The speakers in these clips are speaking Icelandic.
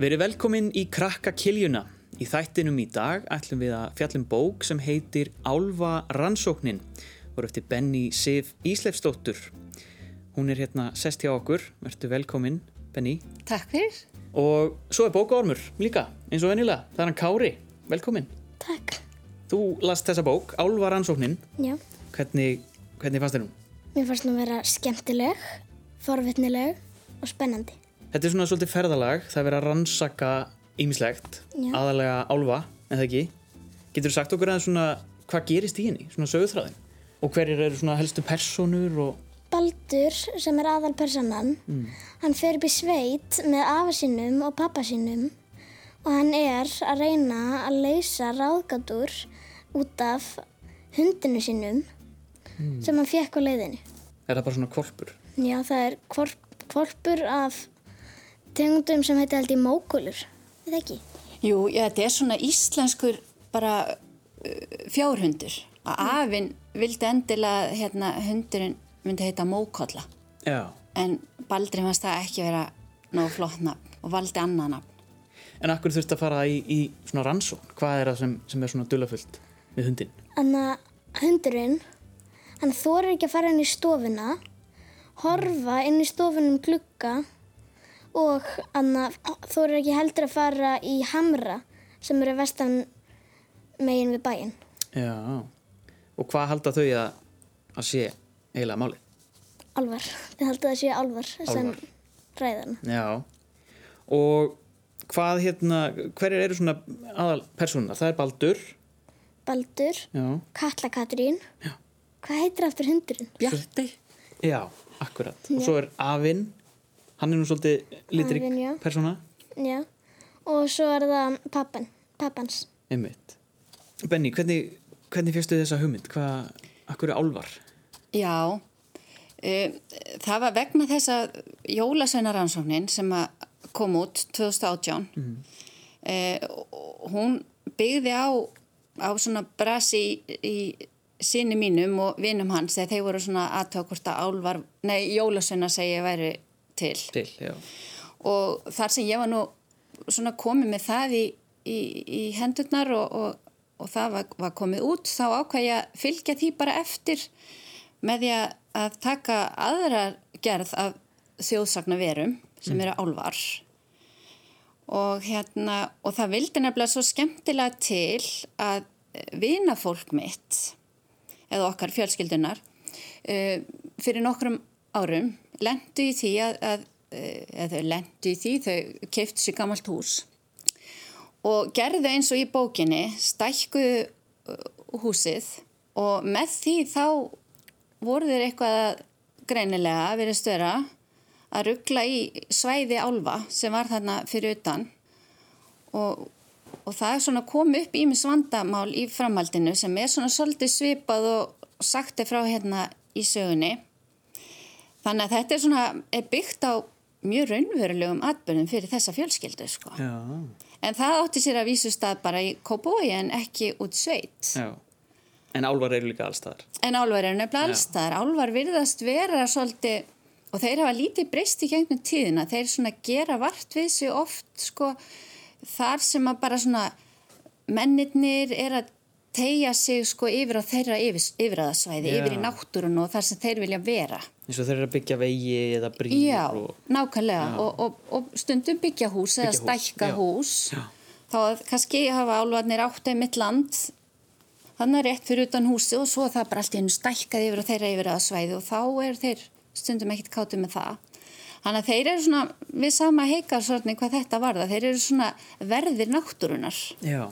Verið velkomin í Krakka Kiljuna. Í þættinum í dag ætlum við að fjallum bók sem heitir Álfa rannsóknin voru eftir Benny Sif Ísleifsdóttur. Hún er hérna sest hjá okkur. Vertu velkomin, Benny. Takk fyrir. Og svo er bókaormur líka, eins og venilega. Það er hann Kári. Velkomin. Takk. Þú last þessa bók, Álfa rannsóknin. Já, Hvernig, hvernig fannst þér hún? mér fannst hún að vera skemmtileg, forvitnileg og spennandi. Þetta er svona svolítið ferðalag. Það er verið að rannsaka ýmislegt, aðalega álfa, en það ekki. Getur þú sagt okkur aðeins svona hvað gerist í henni, svona sögurþráðin? Og hverjir eru svona helstu personur og... Baldur, sem er aðal personan, hann fer upp í sveit með afa sínum og pappa sínum og hann er að reyna að leysa ráðgátur út af hundinu sínum sem hann fekk á leiðinu. Er það bara svona kvolpur? Já, það er kvolp, kvolpur af tegundum sem heiti í mókulur. Eða ekki? Jú, já, þetta er svona íslenskur bara uh, fjárhundur. Að afinn vildi endilega hérna, hundurinn myndi heita mókolla. Já. En Baldri fannst það ekki vera nógu flott nafn og valdi annað nafn. En akkur þurft að fara í, í svona rannsókn? Hvað er það sem, sem er svona dullafullt við hundin? Þannig að hundurinn, hann þorir ekki að fara inn í stofuna, horfa inn í stofunum glugga og hann þorir ekki heldur að fara í hamra sem eru vestan megin við bæinn. Já. Og hvað halda þau að, að sé eiginlega málið? Álvar, þið haldið að sé álvar sem Álfar. ræðan. Já. Og hvað hérna, hverjir eru svona aðal persónunar? Það er Baldur. Baldur, Já. Katla Katrín, Já. hvað heitir aftur hundurinn? Bjarti. Já, akkurat. Og svo er Afinn, hann er nú svolítið litrik já. persóna. Já, og svo er það pappan, pappans. Einmitt. Benny, hvernig, hvernig fyrstu þessa hugmynd? Hvað, akkur er álvar? Já, uh, það var vegna þess að jólasveinaransóknin sem að kom út 2018. Mm. hún byggði á, á svona brasi í, í sinni mínum og vinum hans þegar þeir voru svona aðtöða hvort að álvar, nei, jólasveina segi væri til. Til, og þar sem ég var nú svona komið með það í, í, í hendurnar og, og, og það var, var komið út þá ákvað ég að fylgja því bara eftir með því að, taka aðra gerð af þjóðsagna verum sem eru álvar og hérna og það vildi nefnilega svo skemmtilega til að vina fólk mitt eða okkar fjölskyldunar uh, fyrir nokkrum árum lendu í því að, að uh, eða þau lendu í því þau keiftu sér gammalt hús og gerðu eins og í bókinni stækkuðu uh, húsið og með því þá voru þeir eitthvað að greinilega verið störa að ruggla í svæði álfa sem var þarna fyrir utan og, og það er svona komið upp ímis vandamál í framhaldinu sem er svona svolítið svipað og sagt er frá hérna í sögunni þannig að þetta er svona er byggt á mjög raunverulegum atbyrðum fyrir þessa fjölskyldu sko. En það átti sér að vísu stað bara í Kóbói en ekki út sveit Já. En álvar eru líka allstaðar. En álvar eru nefnilega allstaðar. Álvar virðast vera svolítið, og þeir hafa lítið breyst í gegnum tíðina. Þeir svona gera vart við sig oft, sko, þar sem að bara svona mennirnir er að tegja sig, sko, yfir á þeirra yfir, yfirraðasvæði, Já. yfir í náttúrun og þar sem þeir vilja vera. eins og þeir eru að byggja vegi eða brýr Já, og... nákvæmlega. Já. Og, og, og stundum byggja hús eða Byggja hús, stækka já. hús. Já. Þá að kannski hafa álvarnir átt einmitt land þannig að rétt fyrir utan húsi og svo það bara allt í hennu stækkað yfir og þeirra yfir að svæði og þá er þeir stundum ekkit kátið með það. Þannig að þeir eru svona, við sama heikarsörni hvað þetta varða, þeir eru svona verðir náttúrunar Já,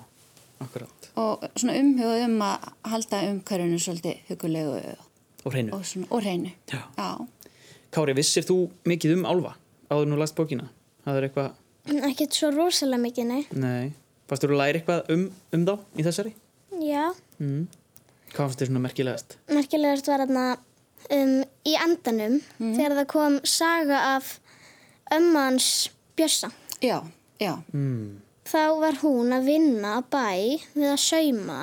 akkurat. Og svona umhugað um að halda umhverjunu svolítið hugulegu Og hreinu. og, svona, og reynu. Já. Já. Kári, vissir þú mikið um álfa áður nú last bókina? Það er eitthvað, Ekkert svo rosalega mikið, nei. nei. Fannst þú að læra eitthvað um, um þá í þessari? Já, Mm. Hvað fannst þér svona merkilegast? merkilegast var þarna um, í endanum þegar það kom saga af ömmans Bjössa. Já, já, Mm. Þá var hún að vinna á bæ við að sauma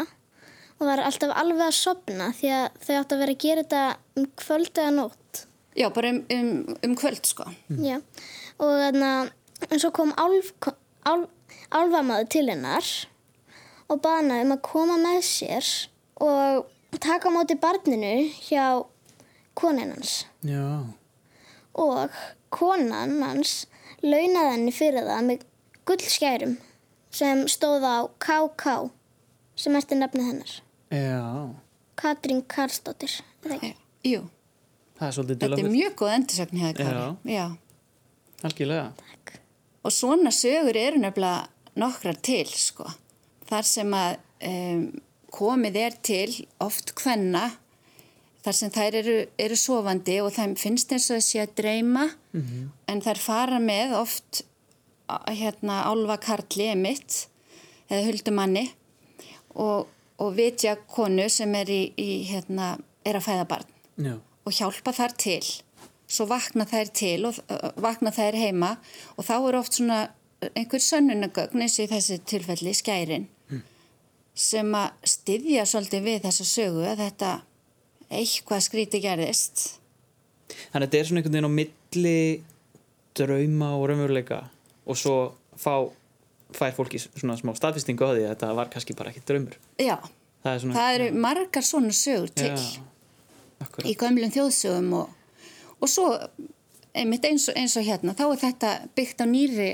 og var alltaf alveg að sopna því að þau átt að vera að gera þetta um kvöld eða nótt. já, bara um, um, um kvöld sko. Já, og þannig að en svo kom álf, ál, álfamaður til hennar og bana um að koma með sér og taka á móti barninu hjá konin hans. Já. Og konan hans launaði henni fyrir það með gullskærum sem stóð á KK sem eftir nafnið hennar. Já. Katrín Karlsdóttir. ekki? Jú, Það er þetta er mjög góð. Já. Algjörlega. Og svona sögur eru nefnilega nokkrar til, sko. Þar sem að um, komið er til oft hvenna, þar sem þær eru, eru sofandi og þeim finnst eins og þessi að dreyma, en þær fara með oft hérna álfa karli emitt, eða huldumanni, og, og vitja konu sem er, í, í, hérna, er að fæða barn Já. og hjálpa þar til. Svo vakna þær til og uh, vakna þær heima og þá er oft svona einhver sönnunagögn eins og í þessi tilfelli skærin sem að styðja svolítið við þessa sögu að þetta eitthvað skríti gerðist. Þannig að þetta er svona einhvern veginn á milli drauma og raunveruleika og svo fá, fær fólki svona smá staðfestingu á því að þetta var kannski bara ekki draumur. já, Það er svona... það eru margar svona sögur til Já, í gömlum þjóðsögum og, og svo einmitt eins og, eins og hérna þá er þetta byggt á nýri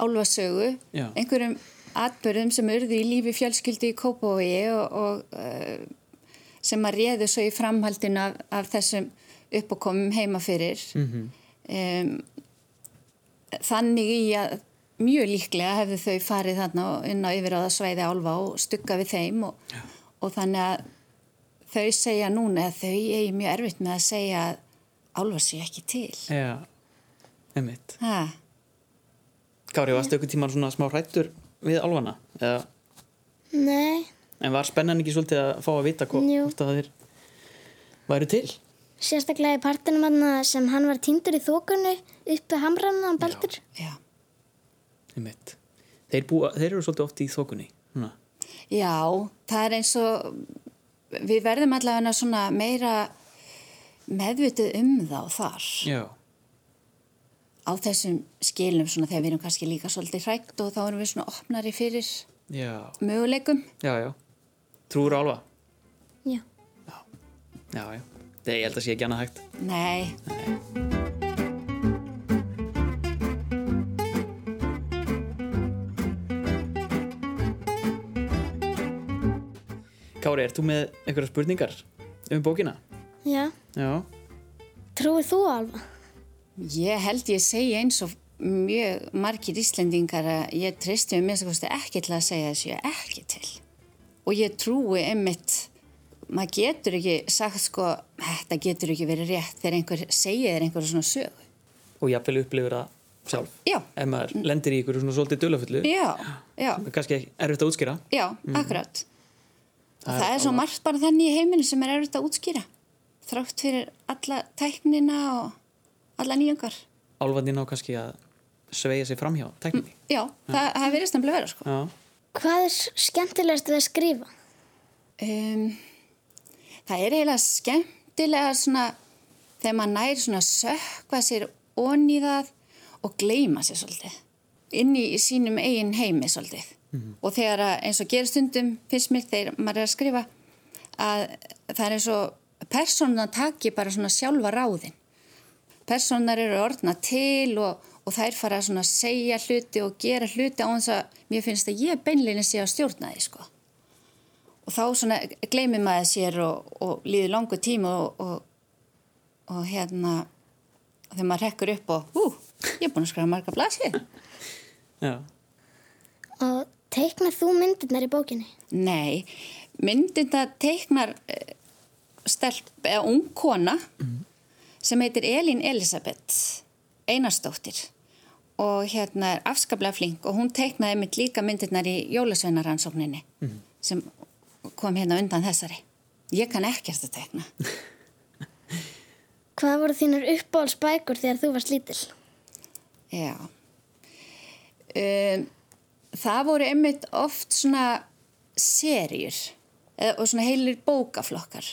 álfasögu Já. einhverjum atbyrðum sem urðu í lífi fjölskyldi í Kópavogi og, og uh, sem að réðu svo í framhaldinu af, af þessum uppákomum heima fyrir Mhm. um, þannig í að mjög líklega hefðu þau farið þarna inn á yfiráða sveiði álfa og stugga við þeim og, og þannig að þau segja núna að þau eigi mjög erfitt með að segja að álfa sé ekki til. Já, einmitt. Ha, Kári, varstu einhvern tíman svona smá hrættur við álfana? Eða, Nei, en var spennan ekki svolítið að fá að vita hvort að þeir væru til? Sérstaklega í partinum hann sem hann var týndur í þókunni uppi hamrann hann Baldur. já. Einmitt. Þeir, búa, þeir eru svolítið oft í þokunni. Núna. Já, það er eins og við verðum allavega svona meira meðvitið um þá þar Já. á þessum skilum svona þegar við erum kannski líka svolítið hrætt og þá erum við svona opnari fyrir Já. möguleikum. Já, já. Trúur álfa? Já. Já, já. Það ég held að sé ekki annað hægt. Nei, Kári, ert þú með einhverja spurningar um bókina? Já. Já. Trúið þú alva? ég held ég segi eins og mjög margir Íslendingar að ég treysti um minnst að kosti ekki til að segja þessu ég ekki til. Og ég trúi einmitt, maður getur ekki sagt sko, þetta getur ekki verið rétt þegar einhver segir þér einhverju svona sögu. Og jafnvel upplifir það sjálf. Já, Ef maður lendir í einhverju svona svolítið dölafullu. já, já, sem er Kannski erfitt að útskýra. já, akkurat. Og Það er það er svo margt bara þannig í heiminu sem er erfitt að útskýra. Þrátt fyrir alla tæknina og alla nýjungar. Álfandi ná kannski að sveigja sig framhjá tekninni. Já, það, það verðist nefnilega vera sko. Já. Hvað er skemmtilegast við að skrifa? Um, það er eiginlega skemmtilega svona þegar maður nær svona sökva sér onni það og gleyma sér svolítið. Inn í sínum eigin heimi svolítið. Og þegar að, eins og gerstundum finnst mér þegar maður er að skrifa að það er eins og persónan taki bara svona sjálfa ráðin. Personar eru orðna til og, og þær fara að segja hluti og gera hluti á þess að mér finnst að ég beinleginni sé að stjórna því sko og þá svona gleymir maður sér og, og líður langu tíma og, og, og hérna þegar maður rekkur upp og ú, ég er búin að skrifa marga blasið Já. Og teiknar þú myndirnar í bókinni? nei, myndinda teiknar eh, stelp eða ung kona sem heitir Elín Elisabeth Einarsdóttir og hérna er afskaplega flink og hún teiknaði mitt líka myndirnar í jólasveinaransókninni sem kom hérna undan þessari ég kann ekkert að teikna Hvað voru þínar uppáhaldsbækur þegar þú varst lítil? Já. Um, það voru einmitt oft svona serjur og svona heilir bókaflokkar.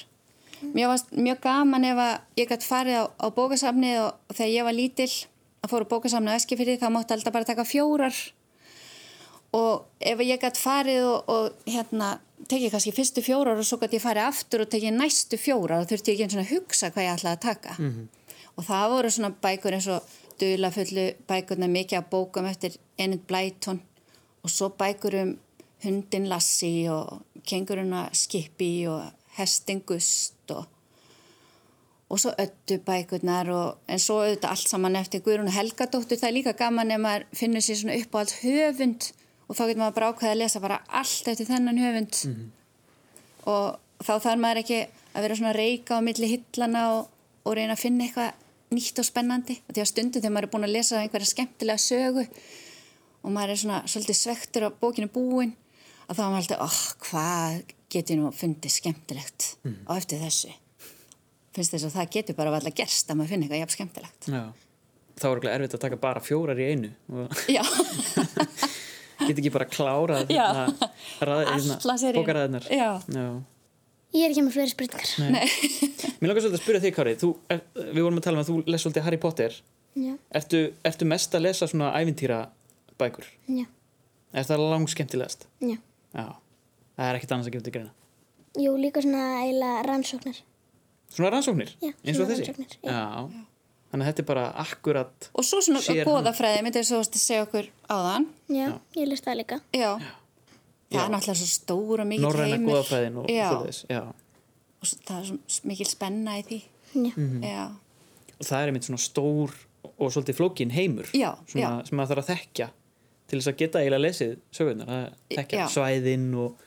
Mér var mjög gaman ef að ég gætt farið á, á bókasafnið og, og þegar ég var lítil á fór að bóka saman á Eskifyrði þá mátti alltaf bara taka fjórar og ef ég gætt farið og, og hérna tekið kannski fyrstu fjórar og svo gætt ég farið aftur og tekið næstu fjórar og þurfti ég ekki eins og að hugsa hvað ég ætlaði að taka mm -hmm. og það voru svona bækur eins og dulafullu bækurna mikið að bókum eftir Enid Blyton og svo bækur um hundin Lassi og kenguruna Skippy og hestin Gust og og svo öllu bækurnar og, en svo auðvitað allt saman eftir Guðrún Helgadóttur það er líka gaman ef maður finnur sér svona upp á allt höfund og þá getur maður bara ákveðið að lesa bara allt eftir þennan höfund. Mm -hmm. og þá þarf maður ekki að vera svona reyka á milli hillana og, og reyna að finna eitthvað nýtt og spennandi. Og því að stundum þegar maður er búin að lesa einhverja skemmtilega sögu og maður er svona svolítið svektur á bókinu búin og þá er maður alltaf, oh, hvað getur nú fundið skemmtilegt mm. á eftir þessu? Finnst þess að það getur bara alltaf gerst að maður finna eitthvað jafn skemmtilegt? Já, þá er erfitt að taka bara fjórar í einu Já Get ekki bara klárað bókaræðinar Ég er ekki með fleiri spurningar. Mér langar svolítið að spyrja þig Kári. Þú, er, Við vorum að tala um að þú les svolítið Harry Potter. Ertu, ertu mest að lesa svona ævintýra bækur? Já. Er það langt skemmtilegast? Já. Já. Það er ekkert annars að gefa þetta greina. Jú, líka svona eiginlega rannsóknir. Svona rannsóknir? Já, eins og þessi? Rannsóknir, já. já Þannig að þetta er bara akkurat Og svo svona goðafræði myndið svo að segja okkur á þann Já, ég list það líka. Já, já. það er náttúrulega svo stór og mikil heimur. Norræna goðafræðin og svoleiðis Og það er svo mikil spenna í því. Já, mm -hmm. já. Og það er einmitt svona stór og svolítið flókin heimur já, svona, sem maður þarf að þekkja til þess að geta eiginlega lesið sögurnar að þekkja svæðinn og,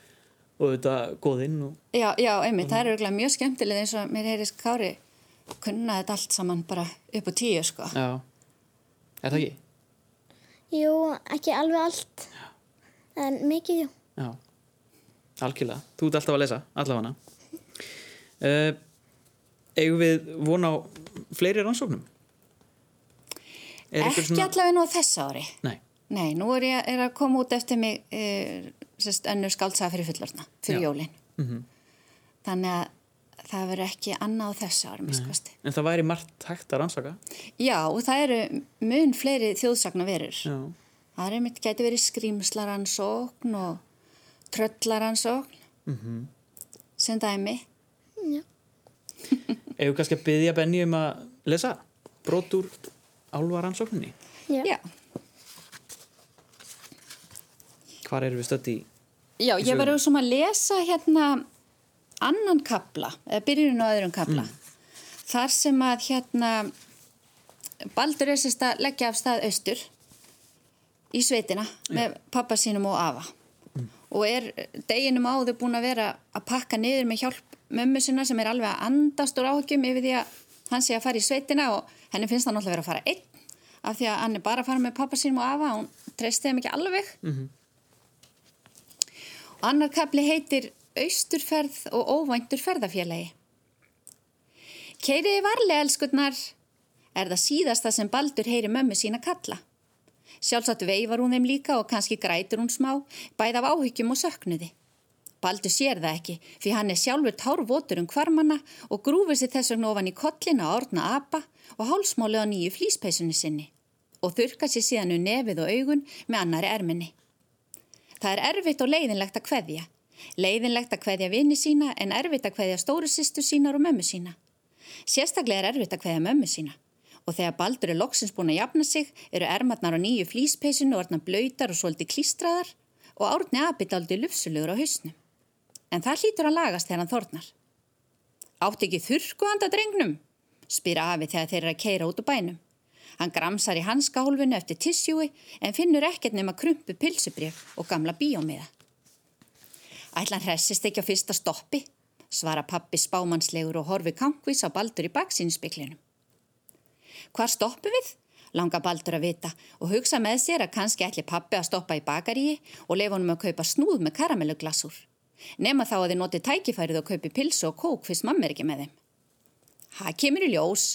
og þetta goðinn og... Já, já, einmitt, það er mjög skemmtileg eins og mér heyrðis Kári kunna þetta allt saman bara upp á tíu sko. Já, er það ekki? Jú, ekki alveg allt Já. en mikið jú Já, algjörlega Þú ert alltaf að lesa, allavega uh, Eigum við vona á fleiri rannsóknum? Ekki svona... allavega nú þess ári Nei Nei, nú er ég er að koma út eftir mig uh, sérst, önnur skáltsaða fyrir fullorna fyrir Já. jólin mm -hmm. Þannig að það verður ekki annað á þessu árum En það væri margt hægt að rannsaka? Já, og það eru mun fleiri þjóðsagna verur það er einmitt, geti verið skrýmslaransókn og tröllaransókn mm -hmm. sem dæmi Já Eða kannski að byggja Benny um að lesa brot úr álvaransókninni? Já, Já. Hvar eru við stötti í? Já, ég var sem að lesa hérna annan kabla, eða byrjunum á öðrum kabla mm. þar sem að hérna Baldur er sérst að leggja af stað austur í sveitina yeah. með pappa sínum og afa mm. og er deginum áður búin að vera að pakka niður með hjálp mömmu sinna sem er alveg að andast úr áhugjum yfir því að hann sé að fara í sveitina og henni finnst hann alltaf að vera að fara einn af því að hann er bara að fara með pappa sínum og afa og hún treysti þeim ekki alveg mm -hmm. og annar kabli heitir austurferð og óvæntur ferðafélagi. Keiriði varlega, elskurnar, er það síðasta sem Baldur heyri mömmu sína kalla. Sjálfsagt veifar hún þeim líka og kannski grætur hún smá, bæð af áhyggjum og söknuði. Baldur sér það ekki, fyrir hann er sjálfur tárvotur um kvarmanna og grúfur sér þess vegna ofan í kollina að orna apa og hálsmálið á nýju flýspeisunni sinni og þurka sér síðan um nefið og augun með annari erminni. Það er erfitt og leiðinlegt að kveðja, Leiðinlegt að hvaðja vini sína en erfitt að hvaðja stóru sýstu sínar og mömmu sína. Sérstaklega er erfitt að hvaðja mömmu sína. Og þegar Baldur er loksins búin að jafna sig eru ermatnar á nýju flýspeisinu og orðna blöytar og svolítið klístraðar og árni abit aldrei lufsulugur á hausnum. En það hlýtur að lagast þegar hann þornar. Átt ekki þurrku handa drengnum? spyr Afi þegar þeir eru að keira út á bænum. Hann gramsar í hanskahólfinu eftir tissjúi en finnur ekkert nema krumpu pilsubrif og gamla bíómiða. Ætlan hressist ekki á fyrsta stoppi, svara pappi spámanslegur og horfi kankvís á Baldur í baksinspiklinum. Hvar stoppum við? Langa Baldur að vita og hugsa með sér að kannski ætli pappi að stoppa í bakaríi og lefa honum að kaupa snúð með karamelluglasur. Nefna þá að þið noti tækifærið og kaupi pilsu og kók fyrst mamma er ekki með þeim. Það kemur í ljós,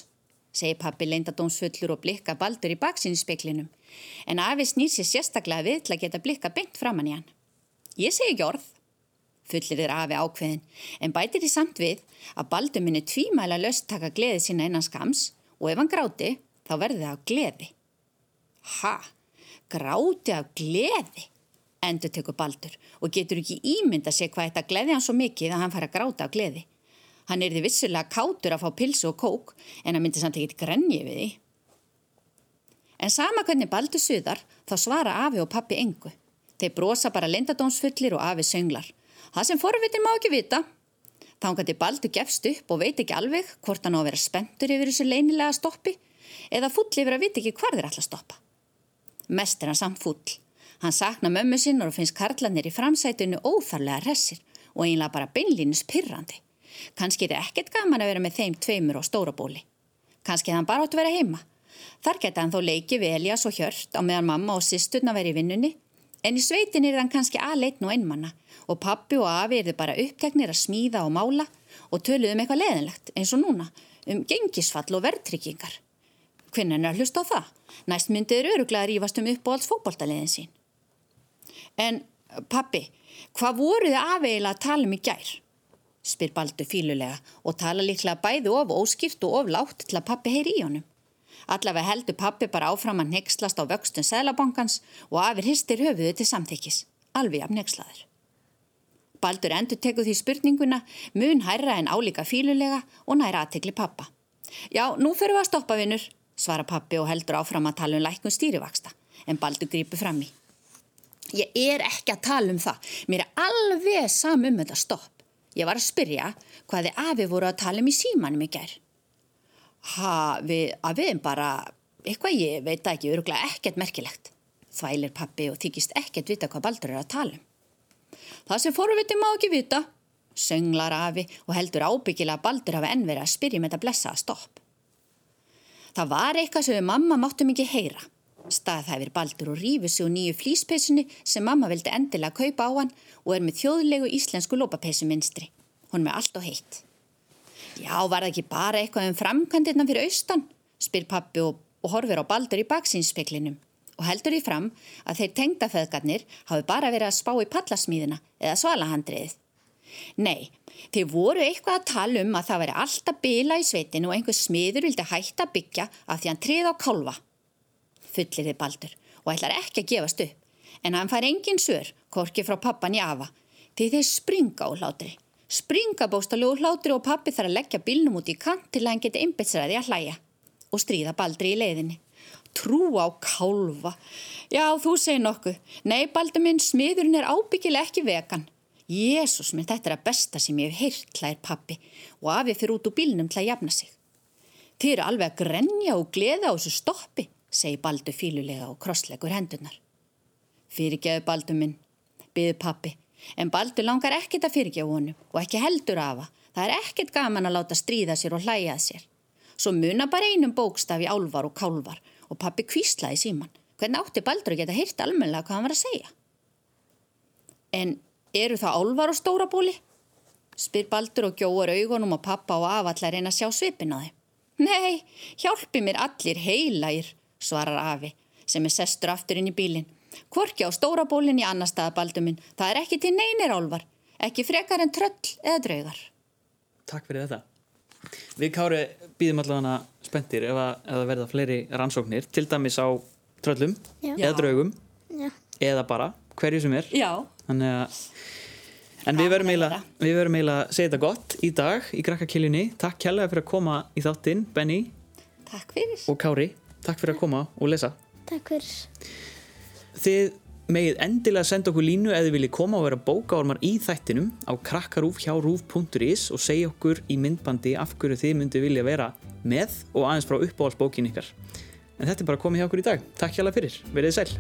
segir pappi leindadómsfullur og blikka Baldur í baksinspiklinum en afi snýr sér sérstaklega við til að geta blikka beint framann í hann. Ég segi ekki orð fullir þér afi ákveðin, en bætir því samt við að Baldur minni tvímæla löst taka gleði sína innan skams og ef hann gráti þá verði það á gleði. Ha, gráti af gleði, endur tekur Baldur og getur ekki ímynda sig hvað þetta gleði hann svo mikið að hann fara að gráta af gleði. Hann er því vissulega kátur að fá pilsu og kók en hann myndi samt ekki grenni við því. En sama hvernig Baldur suðar þá svara afi og pappi engu. Þeir brosa bara lindadónsfullir og afi sönglar. Það sem forvitin má ekki vita. Þá hann gæti Baldur gefst upp og veit ekki alveg hvort hann á að vera spenntur yfir þessu leynilega stoppi eða full yfir að vita ekki hvar þeir að stoppa. Mest er hann samt full. Hann sakna mömmu sinnar og finnst karlanir í framsætunu óþarlega hressir og einlega bara beinlínus pyrrandi. Kanski er ekkert gaman að vera með þeim tveimur á stórabóli. Kanski það hann bara átt að vera heima. Þar geta hann þó leiki við Elias og Hjört á meðan mamma og sýsturna veri í vinnunni en í sveitin er hann kannski aðleitn og einmanna og pappi og afi er þau bara uppteknir að smíða og mála og töluð um eitthvað leðinlegt eins og núna um gengisfall og verðtryggingar. Hvernig er að hlusta á það? Næst myndið er öruglega að rífast um upp á alls fókbaltaliðin sín. En pappi, hvað voru þið afeila að tala um í gær? spyr Baldur fílulega og tala líklega bæði of óskipt og of látt til að pappi heyri í honum. Allavega heldur pappi bara áfram að nexlast á vöxtun sælabankans og afir histir höfuðu til samþykis, alveg af nexlaður. Baldur endur tekuð því spurninguna, mun hærra en álíka fílulega og næra aðtegli pappa. Já, nú fyrir við að stoppa vinnur, svara pappi og heldur áfram að tala um læknum stýrivaksta, en Baldur grýpur fram í. Ég er ekki að tala um það, mér er alveg sam um þetta stopp. Ég var að spyrja hvað þið afi voru að tala um í símanum í gerð. Ha, við, að við bara, eitthvað ég veit ekki, öruglega ekkert merkilegt. Þvælir pappi og þykist ekkert vita hvað Baldur er að tala um. Það sem fórviti má ekki vita, sönglar afi og heldur ábyggilega að Baldur hafi enn verið að spyrja með þetta blessaða stopp. Það var eitthvað sem við mamma máttum ekki heyra. Staðhæfir Baldur og rífur sig úr nýju flýspeysunni sem mamma vildi endilega kaupa á hann og er með þjóðlegu íslensku lópapeysuminstri. Hún með allt og heitt. Já, var það ekki bara eitthvað um framkvæmdirna fyrir austan? spyr pappi og, og horfir á Baldur í baksínspeklinum og heldur í fram að þeir tengdaföðgarnir hafi bara verið að spá í pallasmíðina eða svalahandriðið. Nei, þeir voru eitthvað að tala um að það veri alltaf bila í sveitinu og einhver smiður vildi hætta byggja af því hann trið á kálfa fullir þið baldur og ætlar ekki að gefast upp. En hann fær engin sör, korki frá pappan í afa, því þeir springa úr hlátri. Springa bóstalegu úr hlátri og pappi þarf að leggja bílnum út í kant til að hann geti einbetsræði að hlæja og stríða baldri í leiðinni. Trú á kálfa. Já, þú segir nokkuð. Nei, baldur minn, smiðurinn er ábyggileg ekki vegan. Jésús minn, þetta er að besta sem ég hef heyrt, hlæðir pappi og afi fyrir út úr bílnum til að jafna sig. Þið eru alveg að grenja og gleða á þessu stoppi segi Baldur fílulega og krosslegur hendunar. Fyrirgeðu Baldur minn, byði pappi, en Baldur langar ekkit að fyrirgeðu honum og ekki heldur afa. Það er ekkit gaman að láta stríða sér og hlæjað sér. Svo muna bara einum bókstaf í álvar og kálvar og pappi kvíslaði síman. Hvernig átti Baldur að geta hýrt almenlega hvað hann var að segja? En eru það álvar og stóra bóli? Spyr Baldur og gjóður augunum og pappa og afa allar reyna að sjá svipin á þeim. Nei, hjálpi mér allir heilægir svarar afi sem er sestur aftur inn í bílinn. Kvorki á stóra bólinn í annar staðabalduminn. Það er ekki til neynir álvar, ekki frekar en tröll eða draugar. Takk fyrir þetta. Við Kári býðum allavega spenntir ef að verða fleiri rannsóknir, til dæmis á tröllum Já. eða draugum Já. eða bara hverju sem er. Já. Þannig að En við verum eiginlega við verum eiginlega að segja þetta gott í dag í Grakkakiljunni. Takk kjærlega fyrir að koma í þáttinn, Benny Takk fyrir. og Kári. Takk fyrir að koma og lesa. Takk fyrir. Þið megið endilega senda okkur línu eða viljið koma og vera bókaormar í þættinum á krakkarúf hjá rúf.is og segja okkur í myndbandi af hverju þið myndið vilja vera með og aðeins frá uppáhaldsbókin ykkar. En þetta er bara komið hjá okkur í dag. Takk hjá það fyrir. Verðið sæl.